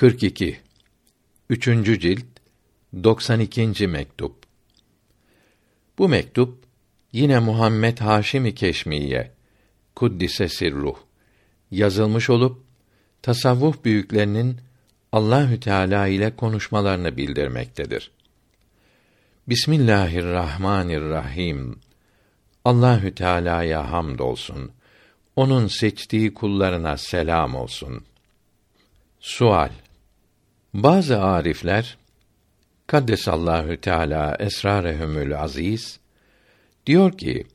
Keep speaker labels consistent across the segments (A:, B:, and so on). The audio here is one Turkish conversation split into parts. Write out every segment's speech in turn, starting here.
A: 42 Üçüncü cilt 92. mektup Bu mektup yine Muhammed Haşimi Keşmiye kuddise sirruh yazılmış olup tasavvuf büyüklerinin Allahü Teala ile konuşmalarını bildirmektedir. Bismillahirrahmanirrahim. Allahü Teala'ya hamdolsun. Onun seçtiği kullarına selam olsun. Sual Bazı arifler Kaddesallahu Teala esrarehumül aziz diyor ki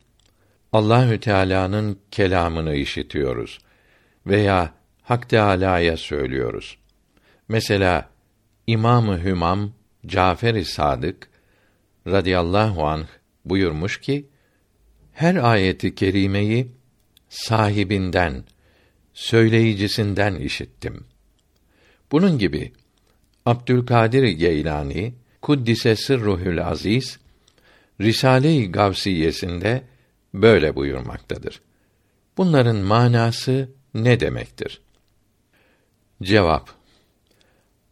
A: Allahü Teala'nın kelamını işitiyoruz veya Hak Teala'ya söylüyoruz. Mesela İmamı Hümam Cafer-i Sadık radıyallahu anh buyurmuş ki her ayeti kerimeyi sahibinden, söyleyicisinden işittim. Bunun gibi Abdülkadir Geylani kuddise sırruhül aziz Risale-i Gavsiyesinde böyle buyurmaktadır. Bunların manası ne demektir? Cevap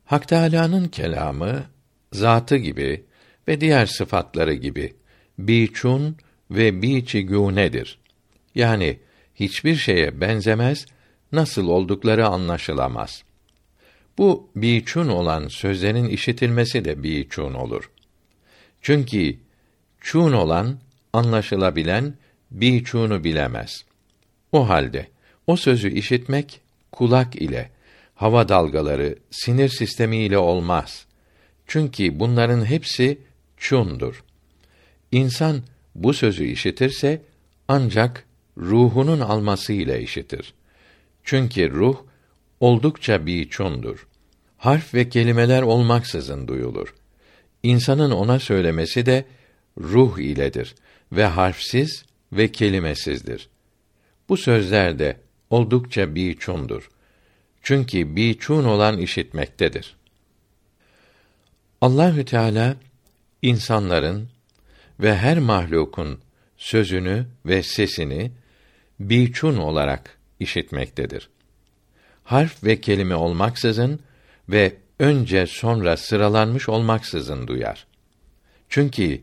A: Hak Teâlâ'nın kelamı zatı gibi ve diğer sıfatları gibi biçun ve biçigûnedir. Yani hiçbir şeye benzemez, nasıl oldukları anlaşılamaz. Bu biçun olan sözlerin işitilmesi de biçun olur. Çünkü çun olan anlaşılabilen biçunu bilemez. O halde o sözü işitmek kulak ile, hava dalgaları, sinir sistemi ile olmaz. Çünkü bunların hepsi çundur. İnsan bu sözü işitirse ancak ruhunun alması ile işitir. Çünkü ruh oldukça biçundur. Harf ve kelimeler olmaksızın duyulur. İnsanın ona söylemesi de ruh iledir ve harfsiz ve kelimesizdir. Bu sözler de oldukça biçundur. Çünkü biçun olan işitmektedir. Allahü Teala insanların ve her mahlukun sözünü ve sesini biçun olarak işitmektedir. Harf ve kelime olmaksızın ve önce sonra sıralanmış olmaksızın duyar. Çünkü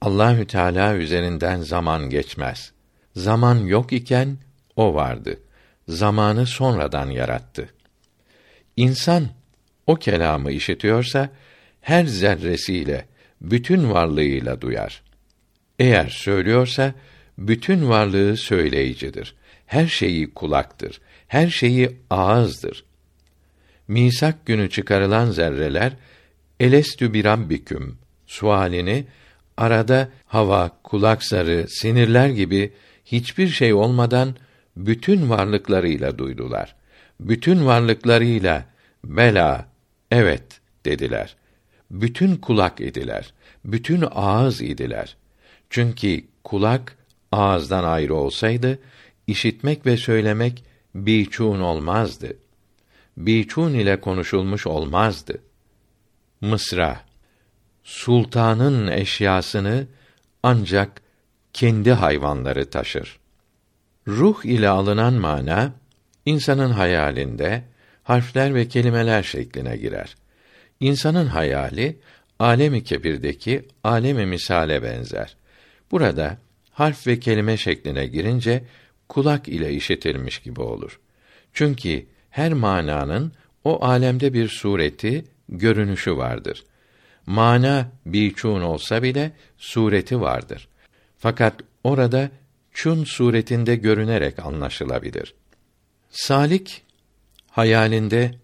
A: Allahü Teala üzerinden zaman geçmez. Zaman yok iken o vardı. Zamanı sonradan yarattı. İnsan o kelamı işitiyorsa her zerresiyle, bütün varlığıyla duyar. Eğer söylüyorsa bütün varlığı söyleyicidir. Her şeyi kulaktır. Her şeyi ağızdır. Misak günü çıkarılan zerreler elestü bir rabbiküm sualini arada hava, kulak zarı, sinirler gibi hiçbir şey olmadan bütün varlıklarıyla duydular. Bütün varlıklarıyla bela, evet dediler. Bütün kulak idiler. Bütün ağız idiler. Çünkü kulak ağızdan ayrı olsaydı işitmek ve söylemek biçun olmazdı. Biçun ile konuşulmuş olmazdı. Mısra Sultanın eşyasını ancak kendi hayvanları taşır. Ruh ile alınan mana insanın hayalinde harfler ve kelimeler şekline girer. İnsanın hayali alemi kebirdeki alemi misale benzer. Burada harf ve kelime şekline girince kulak ile işitilmiş gibi olur. Çünkü her mananın o alemde bir sureti, görünüşü vardır. Mana biçun olsa bile sureti vardır. Fakat orada çun suretinde görünerek anlaşılabilir. Salik hayalinde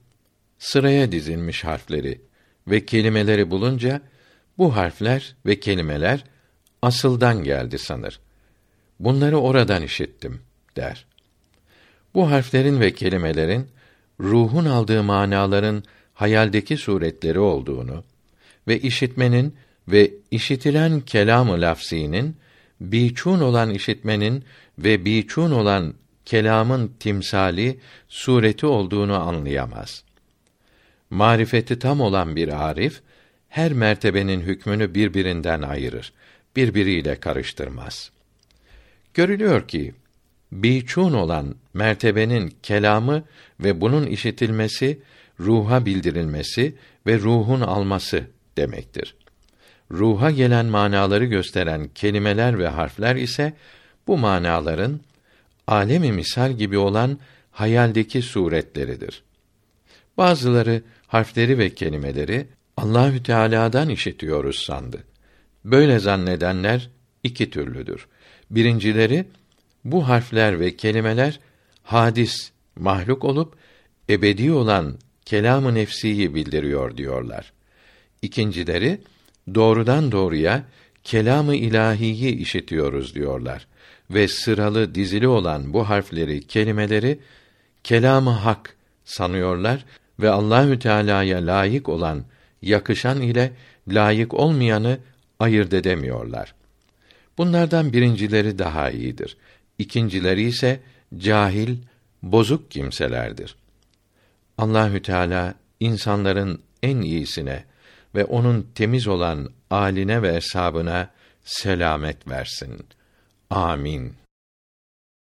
A: sıraya dizilmiş harfleri ve kelimeleri bulunca bu harfler ve kelimeler asıldan geldi sanır. Bunları oradan işittim der. Bu harflerin ve kelimelerin ruhun aldığı manaların hayaldeki suretleri olduğunu ve işitmenin ve işitilen kelamı lafzinin biçun olan işitmenin ve biçun olan kelamın timsali sureti olduğunu anlayamaz. Marifeti tam olan bir arif her mertebenin hükmünü birbirinden ayırır, birbiriyle karıştırmaz. Görülüyor ki biçun olan mertebenin kelamı ve bunun işitilmesi ruha bildirilmesi ve ruhun alması demektir. Ruha gelen manaları gösteren kelimeler ve harfler ise bu manaların alemi misal gibi olan hayaldeki suretleridir. Bazıları harfleri ve kelimeleri Allahü Teala'dan işitiyoruz sandı. Böyle zannedenler iki türlüdür. Birincileri bu harfler ve kelimeler hadis, mahluk olup ebedi olan kelamı nefsiyi bildiriyor diyorlar. İkincileri doğrudan doğruya kelamı ilahiyi işitiyoruz diyorlar ve sıralı dizili olan bu harfleri, kelimeleri kelamı hak sanıyorlar ve Allahü Teala'ya layık olan, yakışan ile layık olmayanı ayırt edemiyorlar. Bunlardan birincileri daha iyidir. İkincileri ise cahil, bozuk kimselerdir. Allahü Teala insanların en iyisine ve onun temiz olan aline ve hesabına selamet versin. Amin.